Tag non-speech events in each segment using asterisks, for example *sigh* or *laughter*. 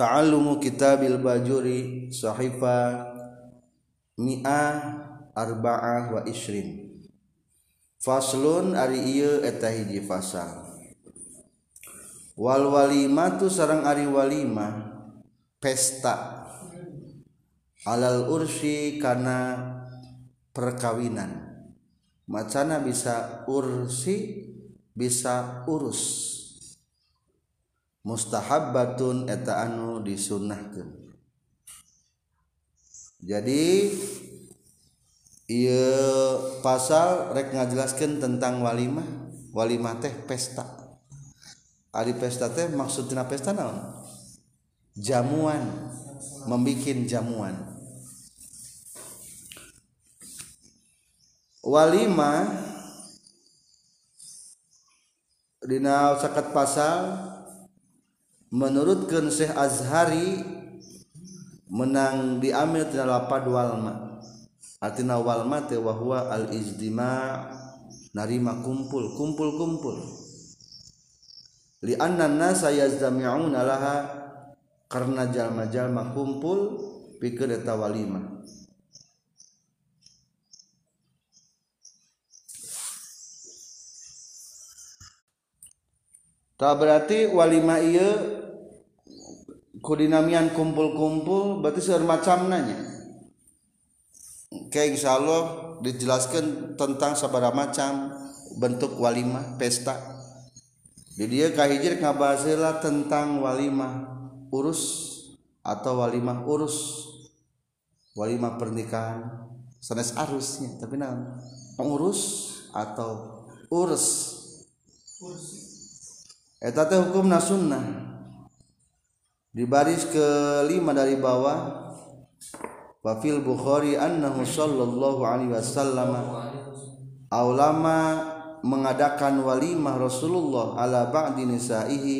ta'allumu kitabil bajuri sahifa mi'ah arba'ah wa isrin faslun ari ieu eta hiji fasal. Wal walimatu sareng ari walimah pesta. Alal ursi kana perkawinan. Macana bisa ursi bisa urus mustahabbatun eta anu disunnahkeun. Jadi ia pasal rek ngajelaskeun tentang walimah walimah teh pesta. Ari pesta teh maksudna pesta naon? Jamuan membikin jamuan. Walimah dina sakat pasal menurutkan Syekh Azhari menang diambil tina lapad walma. Artina walma teh wahwa al izdima narima kumpul kumpul kumpul. Li anna nasa yazdami'una laha karena jalma-jalma kumpul pikeun eta walima. Tak berarti walima iya kudinamian kumpul-kumpul berarti seueur macam nanya. Kayak insya Allah dijelaskan tentang sabara macam bentuk walimah pesta. Di dia kahijir ngabahasila tentang walimah urus atau walimah urus. Walimah pernikahan. Sanes arusnya tapi nah pengurus atau urus. Eta teh hukumna sunnah di baris kelima dari bawah wa fil bukhari annahu sallallahu alaihi wasallam aulama mengadakan walimah Rasulullah ala ba'di nisaihi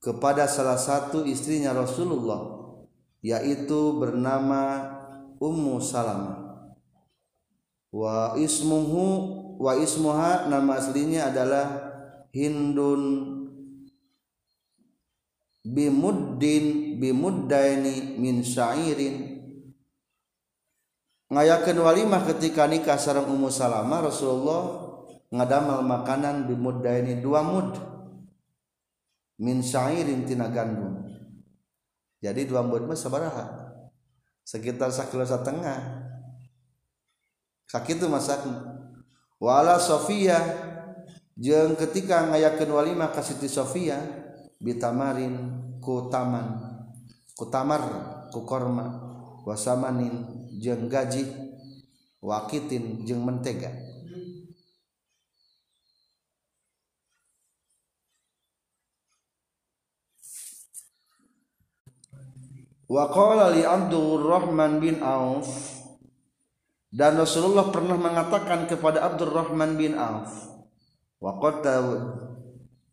kepada salah satu istrinya Rasulullah yaitu bernama Ummu Salamah. Wa ismuhu wa ismuha nama aslinya adalah Hindun bimuddin bimuddaini min syairin. Ngayakeun walimah ketika nikah sareng Ummu Salamah Rasulullah ngadamal makanan bimuddaini dua mud. Min syairin tina gandum. Jadi dua mud mah sabaraha. Sekitar sakilo setengah sakitu masak. Wala Sofia jeung ketika ngayakeun walimah ka Siti Sofia bitamarin ku taman ku tamar ku korma wasamanin jeung gaji wakitin jeung mentega. Wa qala li Abdurrahman bin Auf dan Rasulullah pernah mengatakan kepada Abdurrahman bin Auf wa qad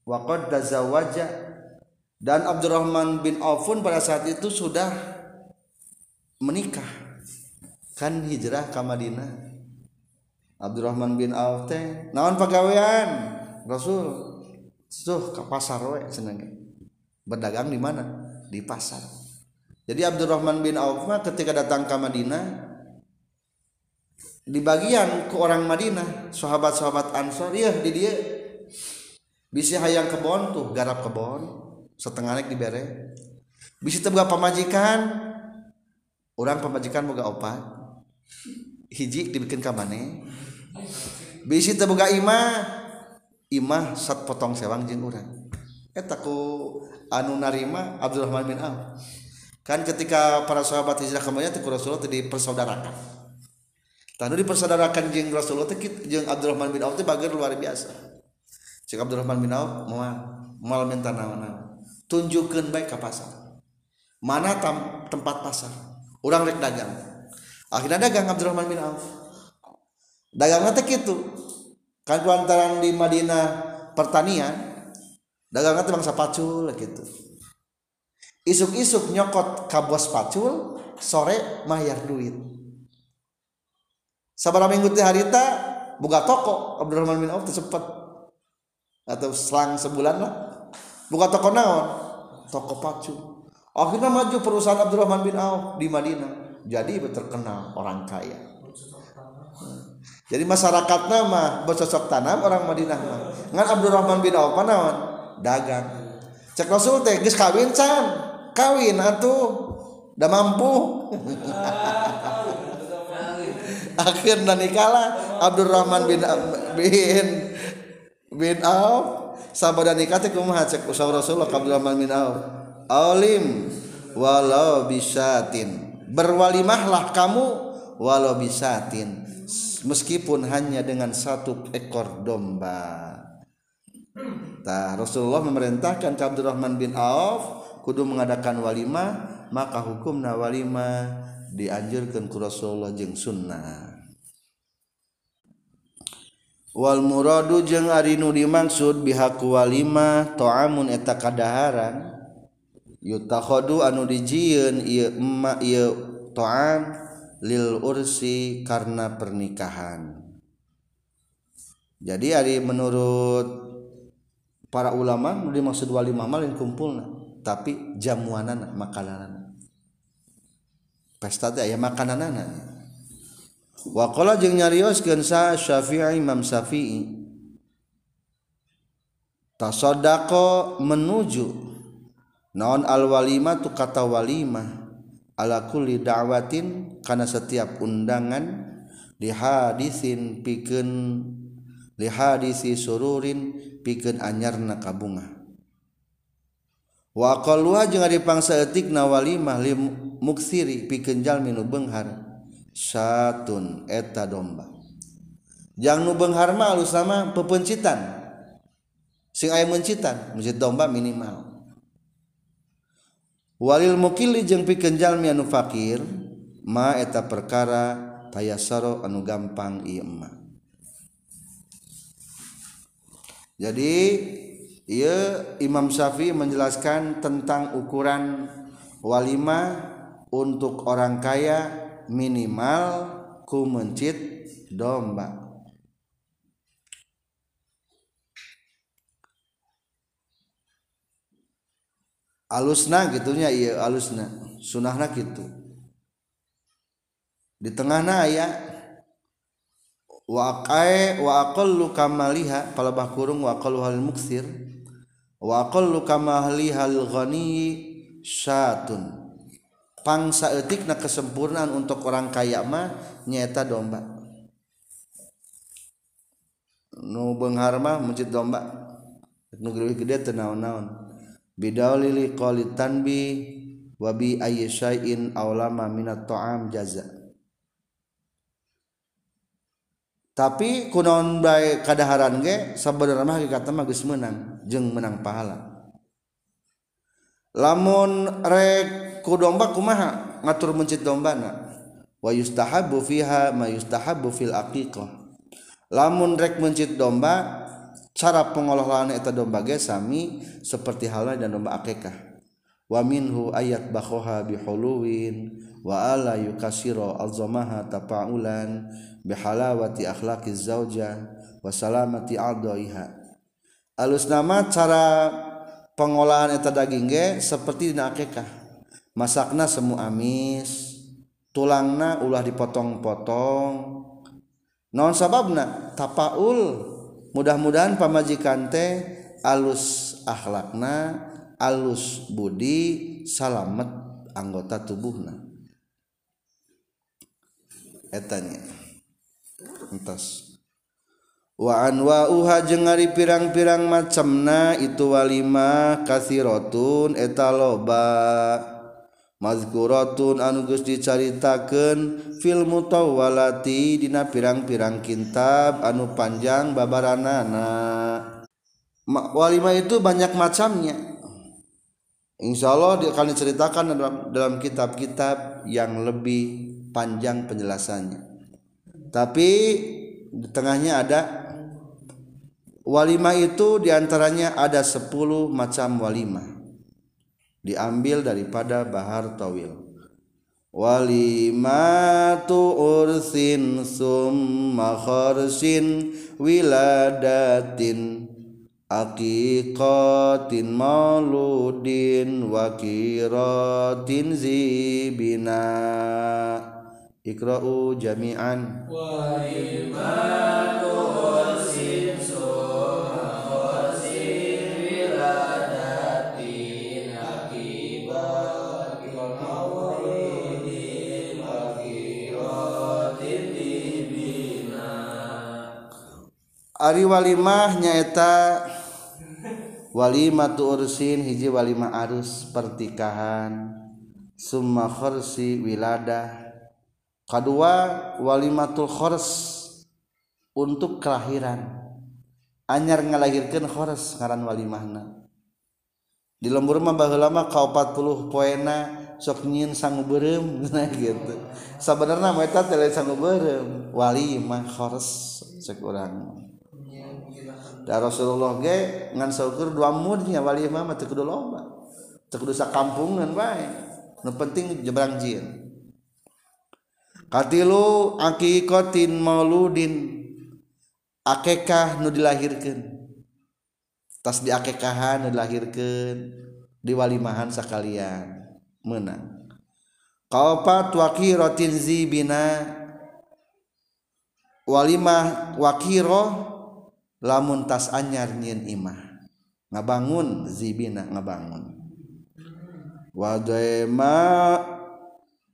wa dan Abdurrahman bin Auf pun pada saat itu sudah menikah. Kan hijrah ke Madinah. Abdurrahman bin Auf teh naon pagawean? Rasul tuh ke pasar we seneng berdagang di mana? Di pasar. Jadi Abdurrahman bin Auf mah ketika datang ke Madinah di bagian ke orang Madinah sahabat-sahabat Ansor ya di dia bisa hayang kebon tuh garap kebon setengah naik dibere bisa teboga pamajikan orang pamajikan boga opat. Hiji dibikin kamane bisa teboga imah? Imah sat potong sewang jeung urang. Eta ku anu narima Abdurrahman bin Auf. Kan ketika para sahabat hijrah ke Madinah ku Rasulullah teh dipersaudarakan. Tanu dipersaudarakan jeung Rasulullah teh jeung Abdurrahman bin Auf teh bager luar biasa. Cek Abdurrahman bin Auf moal moal minta naon-naon tunjukkan baik ke pasar. Mana tem tempat pasar? Orang rek dagang. Akhirnya dagang Abdurrahman bin Auf. Dagang nanti gitu. Kan kuantaran di Madinah pertanian dagang nanti bangsa pacul gitu. Isuk-isuk nyokot kabos pacul sore mayar duit. Sabar minggu teh harita buka toko Abdurrahman bin Auf cepet. Atau selang sebulan lah buka toko naon toko pacu. Akhirnya maju perusahaan Abdurrahman bin Auf di Madinah. Jadi terkenal orang kaya. Jadi masyarakat nama bercocok tanam orang Madinah mah. Ngan Abdurrahman bin Auf naon? Dagang. Cek Rasul teh geus kawin can kawin atuh. Udah mampu. *laughs* Akhirnya nikahlah Abdurrahman bin bin bin Auf sahabat nikah kumaha cek usaha Rasulullah Abdurrahman bin Auf alim walau bisatin. Berwalimahlah kamu walau bisatin. Meskipun hanya dengan satu ekor domba. Tah Rasulullah memerintahkan ke Abdurrahman bin Auf kudu mengadakan walimah maka hukumna walimah dianjurkan ku Rasulullah jeung sunnah Wal muradu jeung ari nu dimaksud bihaku walima ta'amun eta kadaharan yutakhadu anu dijieun ieu emma ieu ta'am lil ursi karena pernikahan. Jadi ari menurut para ulama nu dimaksud walimah mah lain kumpulna tapi jamuanana makananana. Pesta teh aya makananana. Wa qala jeung nyarioskeun sa Syafi'i Imam Syafi'i. Tasaddaqa menuju. Naon al walimah tu kata walimah ala kulli da'watin karena setiap undangan li hadisin pikeun li hadisi sururin pikeun anyarna kabunga wa qalwa jeung ari pangsaeutikna walimah li muksiri pikeun jalmi nu beunghar satun eta domba. Yang nu benghar mah alus nama pepencitan. Sing aya mencitan masjid domba minimal. Walil mukili jeung pikeun jalmi anu fakir ma eta perkara tayasaro anu gampang ieu ma jadi ia Imam Syafi'i menjelaskan tentang ukuran walima untuk orang kaya minimal ku mencit domba. Alusna gitunya iya alusna. Sunahna gitu. Di tengahna aya wa qae wa aqallu kamaliha palebah kurung wa aqallu hal muksir. Wa aqallu kamaliha al ghani syatun pangsaetik na kesempurnaan untuk orang kaya mah nyata domba. Nu benghar mah mencit domba. Nu gede teu naon-naon. Bidaulili qali tanbi wa bi ayyi syai'in aulama minat ta'am jaza tapi kunaon bae kadaharan ge sabenerna mah hakikatna mah geus meunang jeung menang pahala. lamun rek ku domba kumaha? Ngatur mencit dombana. Wa yustahabu fiha ma yustahabu fil aqiqah. Lamun rek mencit domba cara pengolahan eta domba ge sami seperti halnya dan domba akikah wa minhu ayat bakhoha bihuluwin wa ala yukasiro alzamaha tapaulan bihalawati akhlaqiz zauja wa salamati adaiha alus nama cara pengolahan eta daging ge seperti dina akikah masakna semu amis tulangna ulah dipotong-potong. Non sababna? Tapaul. Mudah-mudahan pamajikan teh alus akhlakna alus budi salamet anggota tubuhna. Etanya entas wa anwa'uha jeung ari pirang-pirang macamna itu walima kasirotun eta loba. Mazkuratun anu geus dicaritakeun fil mutawwalati dina pirang-pirang kitab anu panjang babaranana. Walima itu banyak macamnya. Insya Allah akan diceritakan dalam, dalam kitab-kitab yang lebih panjang penjelasannya. Tapi di tengahnya ada walima itu di antaranya ada 10 macam walimah diambil daripada bahar tawil. Walimatu ursin summa kharsin wiladatin aqiqatin mauludin wa qiratin zibina. Ikra'u jami'an. Wa Ari walimah nyaeta walimah tu ursin hiji walimah arus pertikahan. Summa khorsi wilada. Kedua walimatul khors untuk kelahiran. Anyar ngalahirkan khors ngaran walimahna. Di lembur mah baheula mah ka 40 poena sok nyin sangu beureum *laughs* nah gitu. Sabenerna mah eta teh walimah khors cek urang da Rasulullah ge ngan saukur dua mudnya wali imam teu kudu loba. Teu kudu sakampungan bae. Nu penting jebrang jin. Katilu akikatin mauludin. Akekah nu dilahirkeun. Tas di akekahan nu dilahirkeun di walimahan sakalian. Menang kaopat wakiratin zibina. Walimah wakiroh lamun tas anyar nyin imah ngabangun zibina ngabangun. Wadaima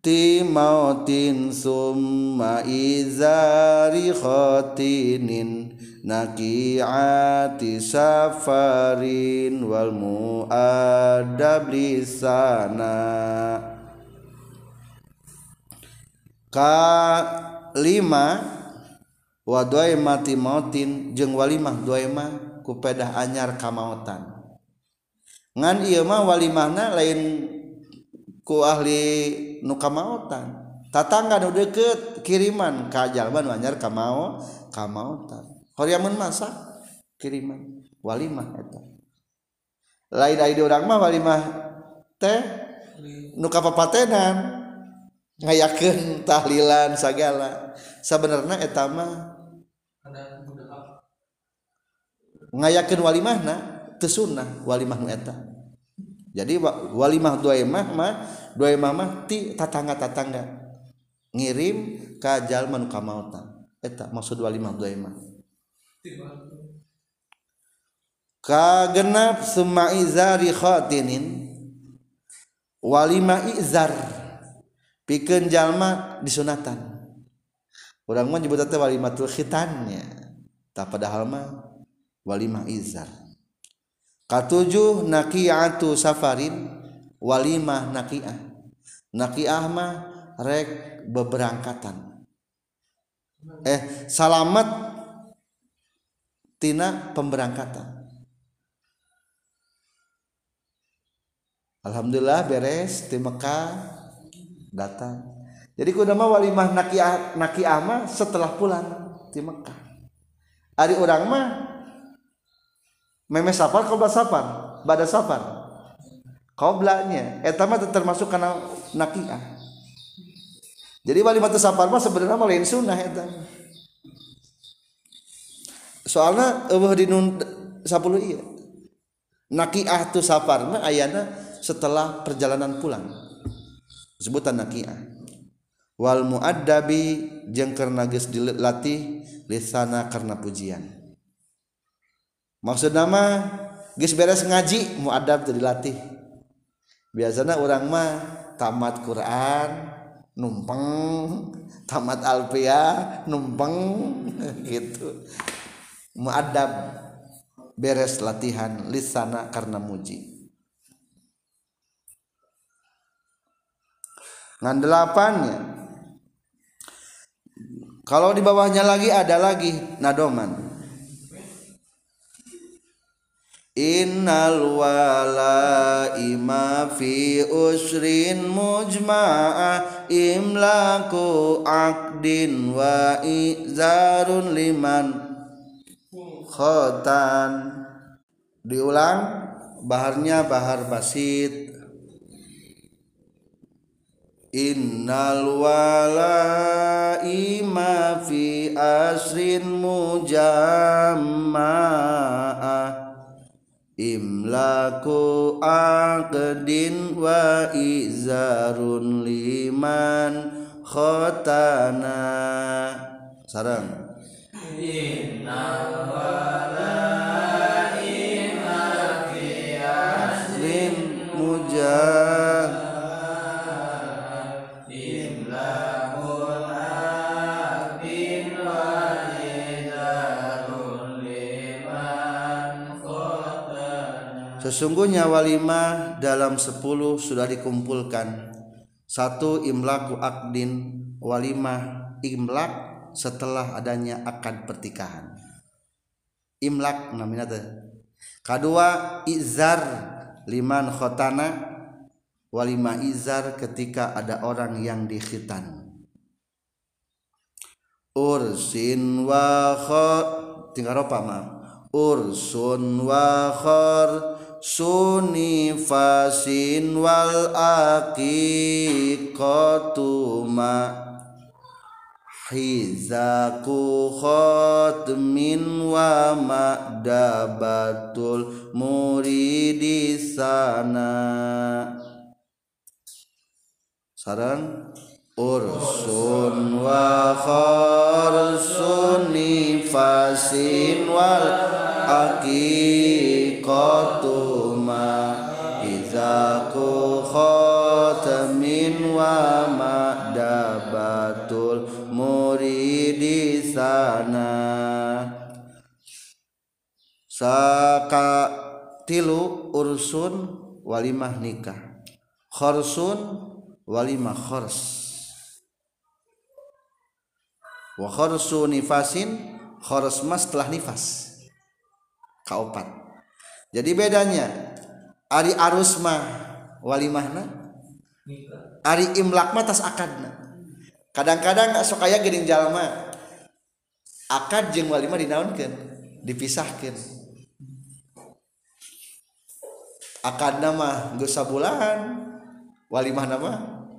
ti mautin summa izari khotinin nakiati safarin wal muadab lisana. Ka lima wadoi mati mautin jeung walimah doema ku pedah anyar kamautan ngan iya mah walimahna lain ku ahli nu kamautan tatangga nu deket kiriman ka jalma nu anyar kamau kamautan horiamun masak kiriman walimah eta. Lain ai urang mah walimah teh nu kapapatenan ngayakeun tahlilan sagala. Sabenerna eta mah ngayakin walimahna tesunnah walimah eta. Jadi walimah dua imah mah dua imah mah ti tatangga tatangga ngirim ke jalma nu kamautan eta maksud walimah dua imah kagenap semaizari khatinin walima izar pikeun jalma disunatan. Urang mah nyebut teh walimatul khitannya. Tah padahal mah walimah izar. Katujuh nakiatu safarin walimah nakiah. Nakiah mah rek beberangkatan. Eh salamat tina pemberangkatan. Alhamdulillah beres di Mekah datang. Jadi kuda mah walimah nakiah nakiah mah setelah pulang di Mekah. Hari orang mah meme safar qobla safar bada safar qoblanya eta mah termasuk kana nakiah. Jadi walimatu safar mah sebenarnya mah lain sunnah eta. Soalna eueuh di nun 10 ieu. Nakiah tu safar mah ayana setelah perjalanan pulang. Sebutan nakiah. Wal muaddabi jeung karena geus dilatih lisana karena pujian maksud nama geus beres ngaji mau adab jadi latih biasanya orang mah tamat Quran numpeng tamat alfiah numpeng *laughs* gitu. Muadab beres latihan lisana karena muji. Ngan delapannya kalau di bawahnya lagi ada lagi nadoman Innal wala ima fi usrin mujma'a imlaku aqdin wa izarun liman khotan. Diulang baharnya bahar basit. Innal wala ima fi asrin mujamma'a Imlaku aqdin wa izarun liman khotana. Sarang. Inna wala ima fi aslim mujah Sesungguhnya walimah dalam sepuluh sudah dikumpulkan. Satu imlaku akdin walimah imlak setelah adanya akad pertikahan. Imlak namanya tuh. Kedua izar liman khotana walimah izar ketika ada orang yang dikhitan. Ursin wa tinggal apa mah? Ursun wa khor sunifasin wal aqiqatu ma hizaku khatmin wa ma'dabatul muridi sana. Sarang ursun wa kharsun nifasin wal aqiqatu izaku khatamin wa ma'dabatul muridi sana. Saka tilu ursun walimah nikah. Khorsun walimah khors wa khorsu nifasin khors mas telah nifas. Kaupat jadi bedanya Ari arus mah walimahna Ari imlak mah tas akadna. Kadang-kadang sok aya geuning jalma akad jeung walimah dinaonkeun dipisahkeun. Akadna mah geus sabulan. walimahna mah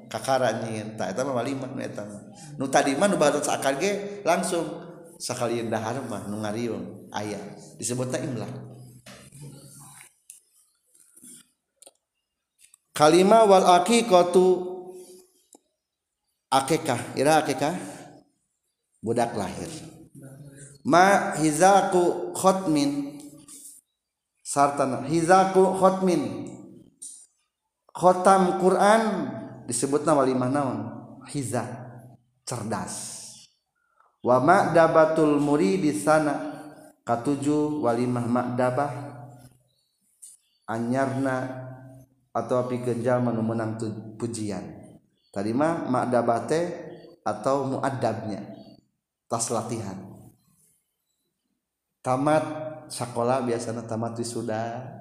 kakara nyin tah eta mah walimah nu eta nu tadi mah nu barat akad ge langsung. Sakalian dahar mah nu ngariung aya. Disebutna imlak. Kalimah wal aqiqatu akikah ira akikah budak lahir. Ma hizaku khotmin. Sartana hizaku khotmin. Khotam Quran disebutna walimah naon? Hiza. Cerdas. Wa ma'dabatul di sana. Katuju walimah ma'dabah. Anyarna atau api genjal manu menang pujian. Tadi mah ma'dabah teh atau mu'addabnya. Tas latihan. Tamat sekolah biasanya tamat wisuda.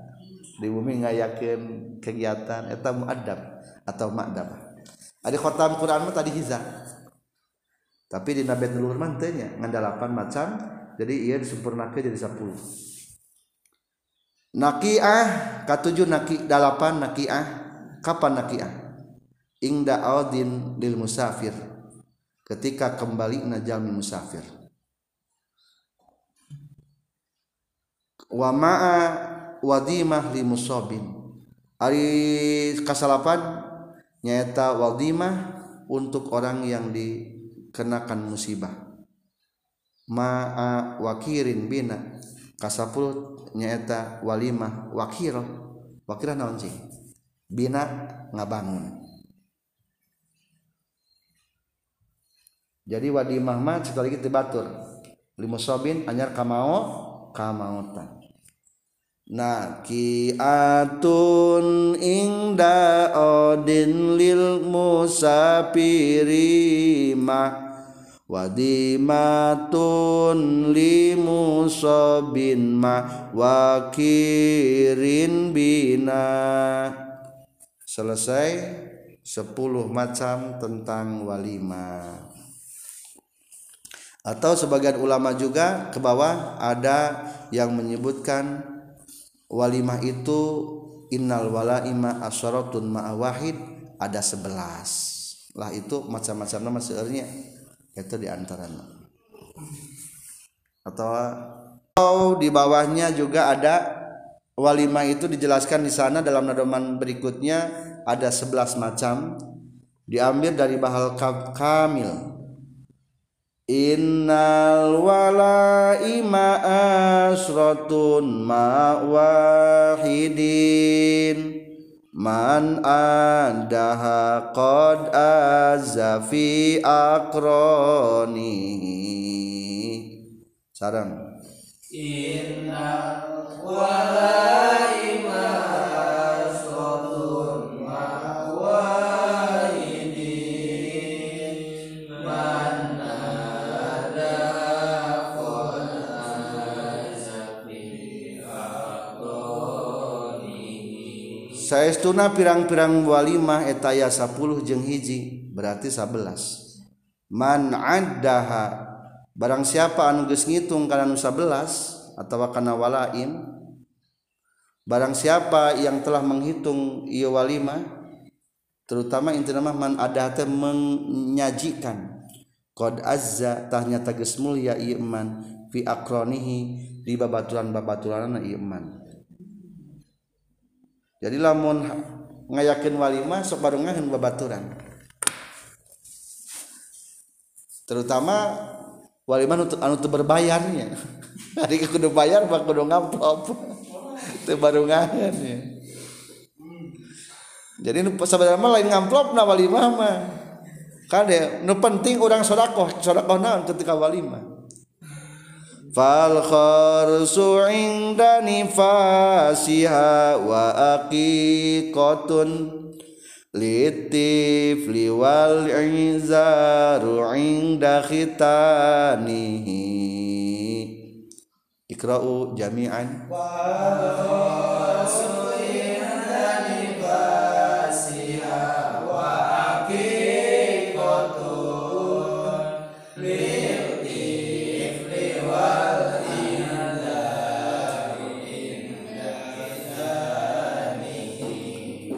Di bumi yakin kegiatan eta mu'addab atau ma'dabah ada khotam Quran mah tadi hizah tapi di Nabi Nurul mantenya ngandalapan macam jadi ia disempurnakan jadi 10 nakiah katujuh naki dalapan nakiah. Kapan nakiah? Ingda audin lil musafir. Ketika kembali najami musafir. Wa ma'a wadimah li musabin ari kasalapan nyata wadimah untuk orang yang di kenakan musibah. Ma'a wakirin bina kasapul nyaeta walimah wakiro. Wakira naon bina ngabangun. Jadi wadimah mah sekali lagi tibatur limusabin anyar kamao kamautan Nakiatun ingda odin lil musafirima wadimatun limusobin ma wakirin bina. Selesai sepuluh macam tentang walimah atau sebagian ulama juga ke bawah ada yang menyebutkan walimah itu innal walaima asyaratun ma'a wahid ada sebelas. Lah itu macam-macam nama sebenarnya itu di antaranya atau di bawahnya juga ada walimah itu dijelaskan di sana dalam nadoman berikutnya ada 11 macam diambil dari bahal kamil. Innal walaima asratun ma wahidin man adaha qad azafi akroni sarang. Innal walaima sayaestuna pirang-pirang walimah etaya 10 jeung hiji berarti 11 man addaha barang siapa anu geus ngitung kana nu 11 atawa kana walaim barang siapa yang telah menghitung ieu walimah terutama intina mah man addaha teh menyajikan. Qad azza tah nyata geus mulia ieu iman fi akronihi di babaturan babaturanna ieu iman jadi lamun ngayakin walimah sok barungahin babaturan terutama walimah anu teu berbayarnya hari *laughs* kudu bayar bak kudu ngamplop. *laughs* Teu barungahan ya jadi sebenarnya mah lain ngamplop na walimah mah kade nu penting orang sodakoh sodakoh naon ketika walimah fal kharsu inda nifasiha wa aqiqatun litif liwal izaru inda khitanihi. Ikra'u jami'an. wa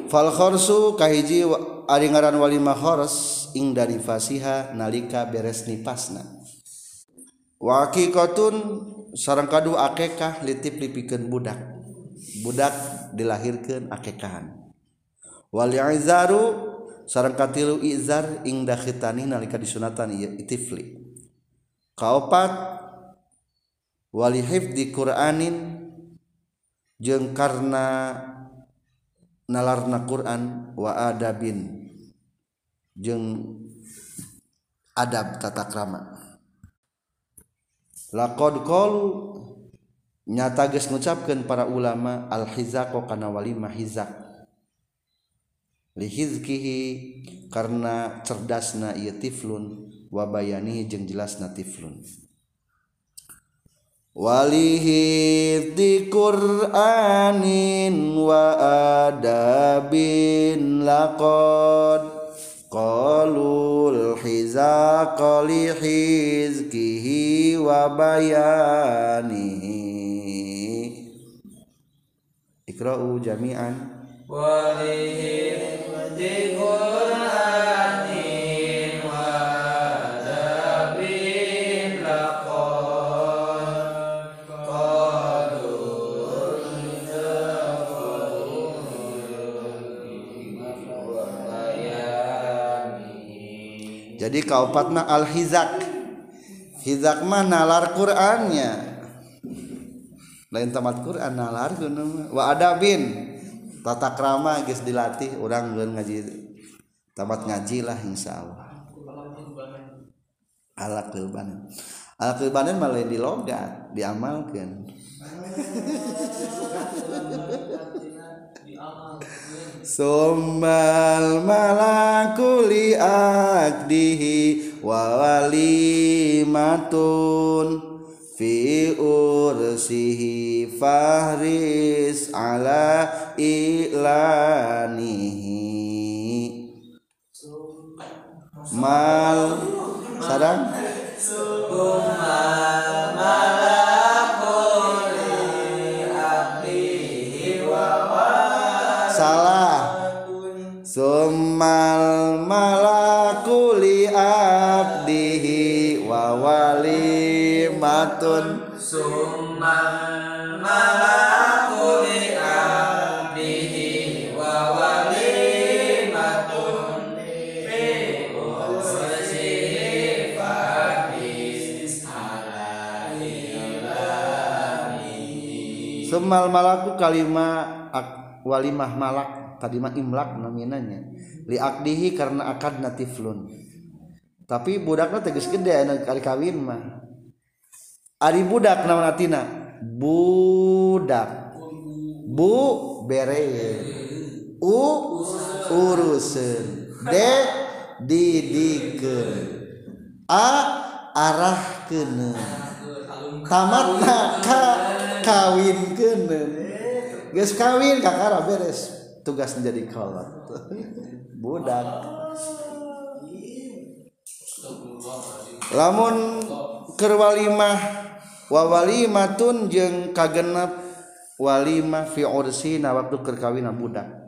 falkhorsu kahiji ari ngaran walima khoros ing dari fasiha nalika beres nipasna. Wa aqiqatun sareng kaduh akekah litip lipikeun budak. Budak dilahirkeun akekahan wal izaru sareng katilu izar ing dakhitani nalika disunatan itifli kaopat wali hifdi qur'anin jeung karena nalarna Quran wa adabin. Jeung adab tata krama laqad qalu nyata geus ngucapkeun para ulama al hizaq kana walimah hizaq li hizkihi karena cerdasna ieu tiflun wa bayanihi jeung jelasna tiflun. Walihifdi Qur'anin wa adabin laqad. Qalul hizaqa li hizkihi wa bayanihi ikra'u jami'an. Walihifdi Qur'anin jadi kaupatna al-hizak. Hizak mah nalar Qur'annya. Lain tamat Quran nalar wa adabin tata krama guys dilatih orang belum ngaji tamat ngaji lah insya Allah. Ala kelbanan ala kelbanan malah dilogat diamalkan *laughs* Summal malaku li akdihi wa walimatun fi ursihi fahris ala ilanihi. Mal sadang? Summal kalimatun. Summa malaku li abdihi wa walimatun fi kursihi fadis alaihi Semal malaku kalima walimah malak kadima imlak naminanya li akdihi karena akad natiflun. Tapi budaknya tegas gede anu kali kawin mah. Ari budak naon atina? Budak. Bu bere. U urusan. D didikeun. A arahkeun. Tamatna ka kawinkeun. Geus kawin kakara beres. Tugas menjadi kolot. *laughs* budak. Lamun kerwalimah wawalimatun jeng kagenap walimah fi ursina waktu kerkawina budak.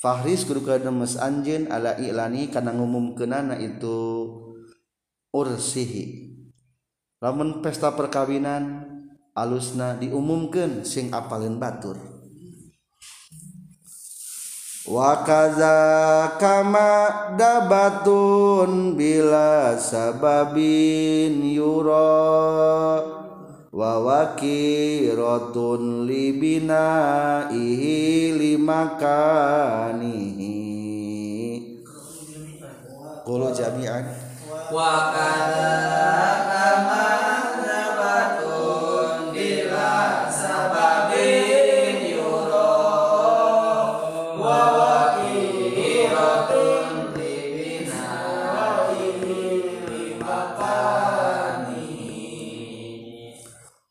Fahris kudu kademes anjeun ala ilani kana ngumumkeunana itu ursihi. Lamun pesta perkawinan alusna diumumkeun sing apalin batur. Wakaza kama dabatun bila sababin yura wa wakirotun libina ihi limakanihi Kulo jami'an. Wakaza kama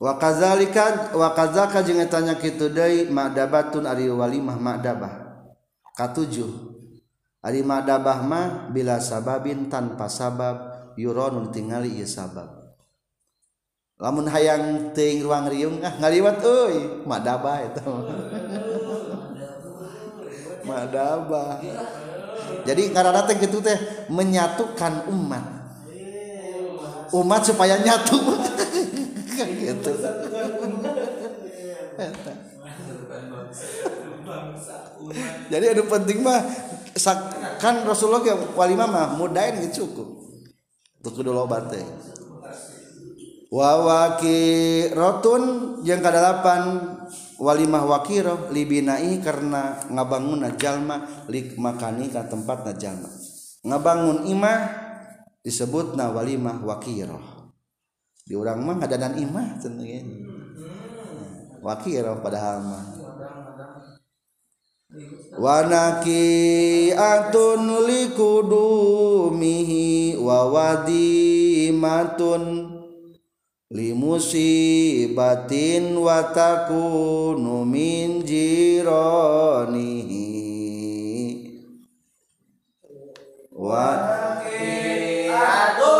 wakazalika wakazaka jeung tanya kitu deui ma'dabatun ari walimah ma'dabah. Katujuh. Ari ma'dabah mah bila sababin tanpa sabab yuronun tingali ieu sabab. Lamun hayang teuing ruang riung ah ngaliwat euy ma'dabah eta ma'dabah. Jadi karena teh gitu teh menyatukan umat. Umat supaya nyatu *laughs* *laughs* gitu. Jadi ada penting mah kan Rasulullah ke walimah mah mudain gitu cukup. Untuk kudu loba teh wa rotun yang kadalapan walimah wakiro libinai karena ngabangun jalma lik makani ka tempat jalma ngabangun imah disebut na walimah wakiro di orang mah ada dan imah tentunya wakiro padahal mah. Wanaki atun likudumihi wawadimatun limusibatin watakunu min jironihi. Wa wa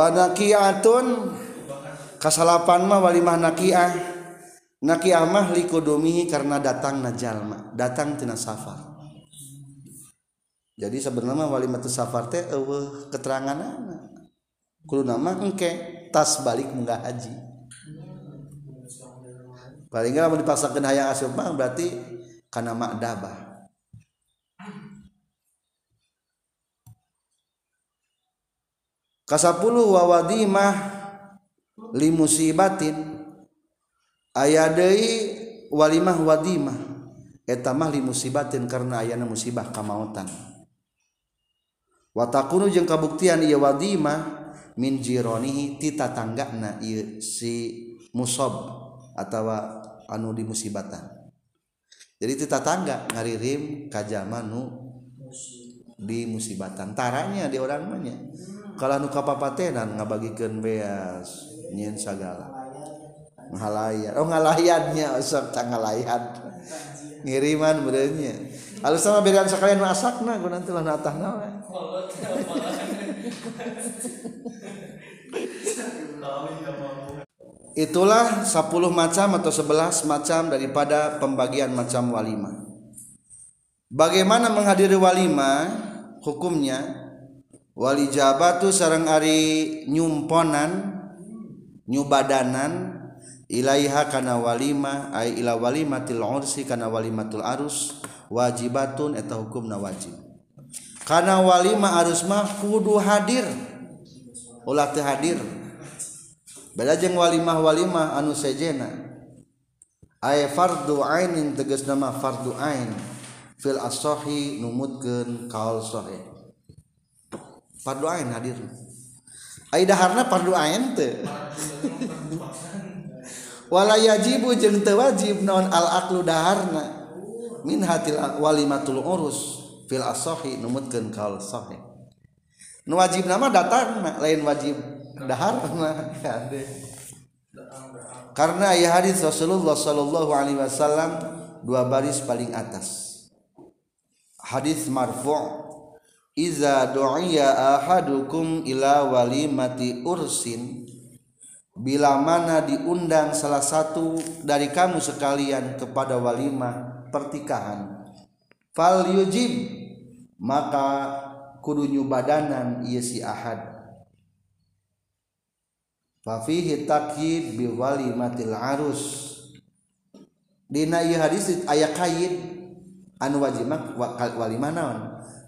wanakiatun kasalapan mah walimah nakiah nakiah mah likudumihi karena datang najalma datang tina safar. Jadi sebenarnya walimah tu safar teh eueuh keterangan kudu nama engke. Tas balik munggah haji. Paling nggak mau dipaksakan hayang asup mah berarti karena makdabah kasapuluh wawadimah limusibatin aya deui walimah wadimah. Eta mah limusibatin karena ayana musibah kamautan. Watakunu jeung kabuktian ieu wadimah min jironihi tita ieu si musob atau anu di musibatan jadi ti tatangga ngaririm kajama nu di musibatan taranya di orang manya kalau nu kapapatenan ngabagikeun beas nyin sagala. Oh, ngalayan oh ngalayannya usap tangalayat ngiriman berenya alus sama bedan sekalian masakna gue nanti lah natah nawe *laughs* Itulah 10 macam atau 11 macam daripada pembagian macam walima. Bagaimana menghadiri walima? Hukumnya wali jabatu sarang ari nyumponan nyubadanan ilaiha kana walima ay ila walimatil ursi kana walimatul arus wajibatun eta hukumna wajib karena walima harus mah kudu hadir. Ulah teh hadir. Beda jeung walimah walimah anu sejena. Ay fardu ainin tegas nama fardu ain. Fil asohi numutkeun kaul sahih. Fardu ain hadir. Ay daharna fardu ain teh. *laughs* Wala yajibu jeung teu wajib naon al aqlu daharna. Min hatil walimatul urus. Fil asahi numutkeun kaul sahih nu wajib nama datang lain wajib daharna *laughs* karena ayat hadis Rasulullah sallallahu alaihi wasallam dua baris paling atas. Hadis marfu' iza du'iya ahadukum ila walimati ursin. Bila mana diundang salah satu dari kamu sekalian kepada walimah pertikahan fal yujib maka kudu nyubadanan ieu si ahad. Fa fihi takyid bi walimatil arus. Dina ieu hadis aya kaid anu wajib walimah naon?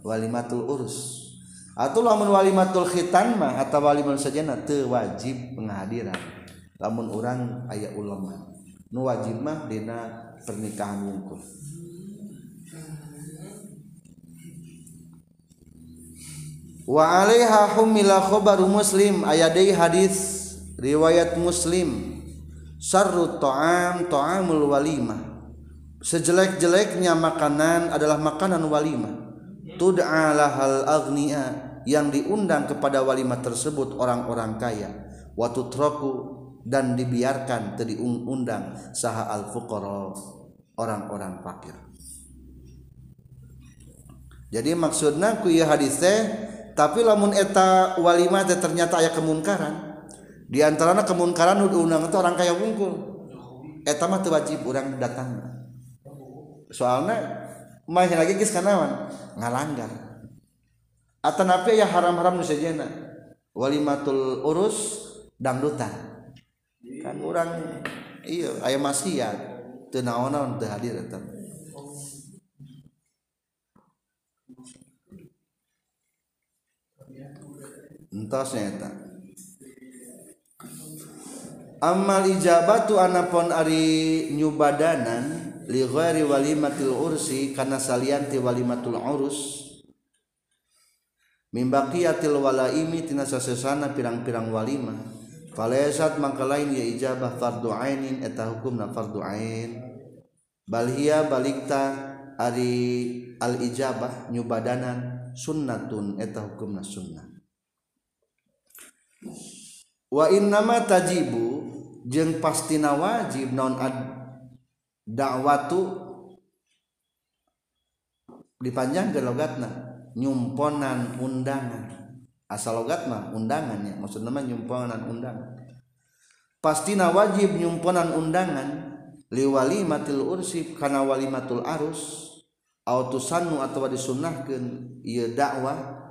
Walimatul urus. Atau lamun walimatul khitan mah atau walimatul sajana teu wajib penghadiran. Lamun orang aya ulama nu wajib mah dina pernikahan wungkul. Wa alaiha humila khabaru muslim. Ayat hadis riwayat muslim. Sarru ta'am ta'amul walimah. Sejelek-jeleknya makanan adalah makanan walimah. Tud'a lahal aghnia yang diundang kepada walimah tersebut orang-orang kaya. Wa tutraku dan dibiarkan tadi undang saha al fuqara orang-orang fakir. Jadi maksudnya ku hadis teh tapi lamun eta walimah teh ternyata aya kemungkaran di antaranya kemungkaran nu diundang itu orang kaya wungkul. Eta mah teu wajib urang datang. Soalna mah lagi geus kanawan ngalanggar. Atanapi ya haram-haram nu sajena walimatul urus dangdutan. Kan urang iya aya maksiat. Teu naon-naon teu hadir eta entos eta amal ijabatu anapun ari nyubadanan li ghairi walimatil ursi kana salianti walimatul urus min baqiyatil walaimi tina sasesana pirang-pirang walimah falaysat mangka lain ya ijabah fardu ainin eta hukumna fardu ain. Bal hiya balikta ari al ijabah nyubadanan sunnatun eta hukumna sunnah wa innama tajibu jeung pastina wajib non ad dakwatu dipanjangkeun logatna? Nyumponan undangan. Asal logat mah undangannya maksudnya mah nyumponan undangan. Pastina wajib nyumponan undangan liwalimatil ursib kana walimatul arus autusannu atawa disunnahkeun ieu dakwah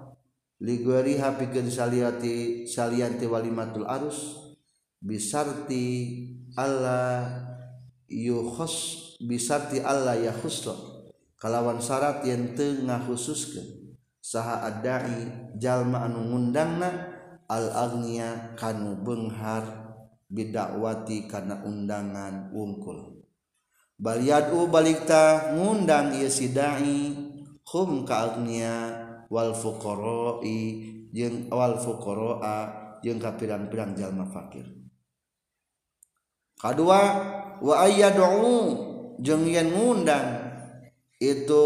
ligoriha pikeun saliati salianti walimatul arus bisarti Allah yukhos bisarti Allah ya khusra kalawan syarat yang tengah khususkan saha adai jalma anu ngundangna al agnia kanu benghar bidakwati karena undangan wungkul. Baliadu balikta ngundang ieu si dai hum ka agnia wal fuqara'i jeung wal fuqara'a jeung ka pirang-pirang jalma fakir. Kadua wa ayyadu jeung yen ngundang itu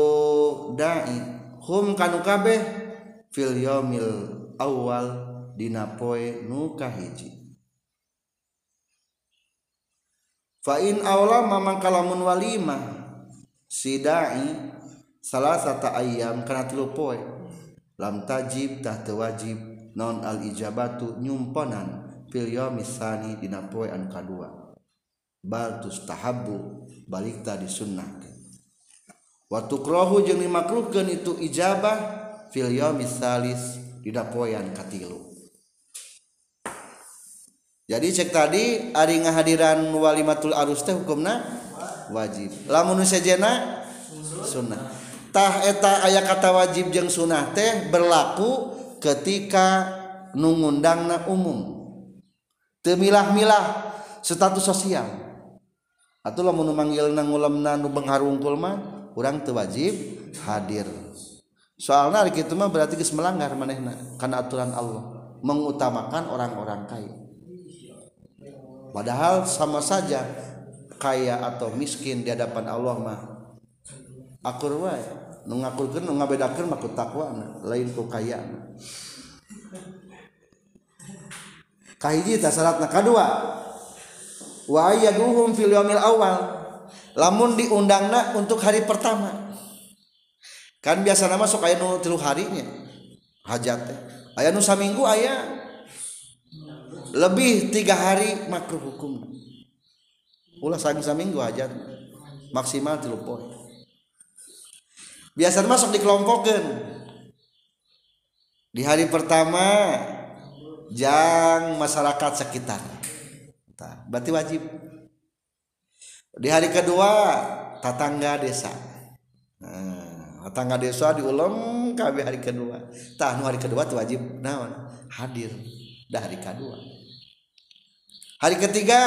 dai. Hum kanu kabeh fil yaumil awal dina poe nu kahiji Fain awla mamang kalamun walimah sidai salah satu ayam karena tilu poe. lam tajib tah wajib non al ijabatu nyumponan fil yomisani dina poe anu kadua. Bal tustahabbu balik ta sunnah wa tukrahu jeung dimakruhkeun itu ijabah fil yaumis salis dina poe anu katilu. Jadi cek tadi ari ngahadiran walimatul arus teh hukumna? Wajib. Lamun sejena? Sunnah. Tah eta aya kata wajib jeung sunnah teh berlaku ketika nungundangna umum. Temilah-milah status sosial. Atau lamun manggilna ngulemna nu bengharungkul mah urang teu wajib hadir. Soalnya hari kitu mah berarti geus melanggar manehna kana aturan Allah mengutamakan orang-orang kaya. Padahal sama saja kaya atau miskin di hadapan Allah mah akur wae. Nu ngakurkeun nu ngabedakeun mah ku takwana lain ku kayana kahiji ta syaratna kadua. Wa ayaduhum fil yaumil awal. Lamun diundangna untuk hari pertama. Kan biasa nama sok aya nu tilu harinya. Hajat teh. Aya nu saminggu aya lebih tiga hari makruh hukum. Ulah saminggu aja maksimal tilu poin biasa masuk dikelompokkan. Di hari pertama jang masyarakat sekitar. Berarti wajib. Di hari kedua tetangga desa. Nah, tetangga desa diulang kami hari kedua. Tah hari kedua tuh wajib. Naon hadir. Dah hari kedua. Hari ketiga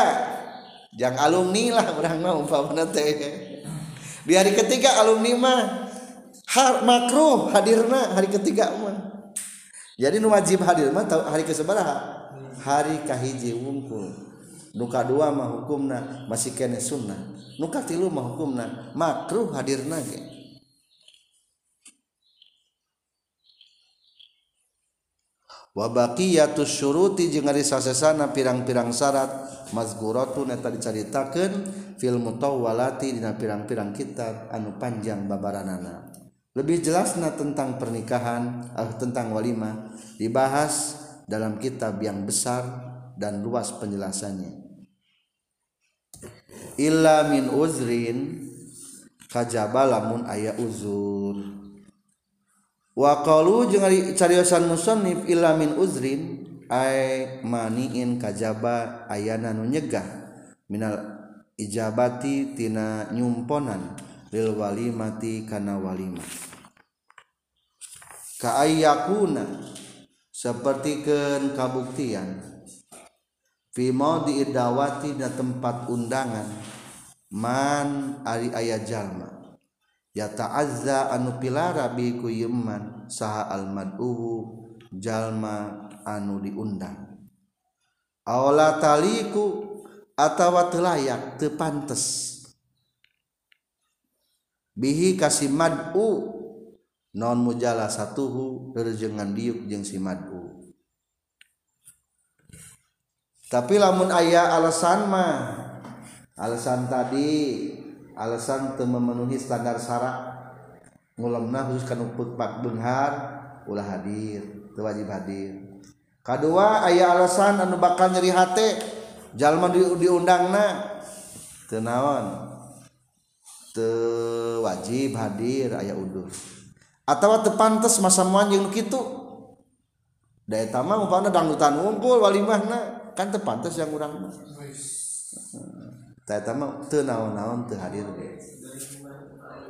jangan alumni lah orang mau di hari ketiga alumni mah Har makruh hadirna hari ketiga mah. Jadi nu wajib hadir mah hari ke sabaraha? Hari kahiji wungkul. Nuka dua mah hukumna masih kene sunnah. Nuka tilu mah hukumna makruh hadirna ge. Wa baqiyatus syuruti jeung ari sasesana pirang-pirang syarat mazkuratun eta dicaritakeun fil mutawwalati dina pirang-pirang kitab anu panjang babaranana. Lebih jelasnya tentang pernikahan uh, tentang walimah dibahas dalam kitab yang besar dan luas penjelasannya. Illa min uzrin kajaba lamun aya uzur. Wa qalu jeung cariosan musannif illa min uzrin ay maniin kajaba ayana nu nyegah minal ijabati tina nyumponan lil walimati kana walimah kaayakuna. Sepertikan kabuktian. Fi Vimo diidawati dan tempat undangan. Man ari ayah jalma. Ya ta'azza anu pilara biku yeman saha almad'uhu jalma anu diundang. Awla taliku atawa telayak tepantes bihi kasih mad'u non mujala satuhu rejengan diuk jeung si madu tapi lamun ayah alasan mah alasan tadi alasan teu memenuhi standar syarat ngulemna khusus kana pak benghar ulah hadir teu wajib hadir. Kadua ayah alasan anu bakal nyeri hate jalma di, diundangna teu naon? Teu wajib hadir aya udur atau tepantes masa muanjing gitu daya tama umpamanya dangdutan unggul walimahna kan tepantes yang urang mah. Daya tama teu naon-naon teu hadir deh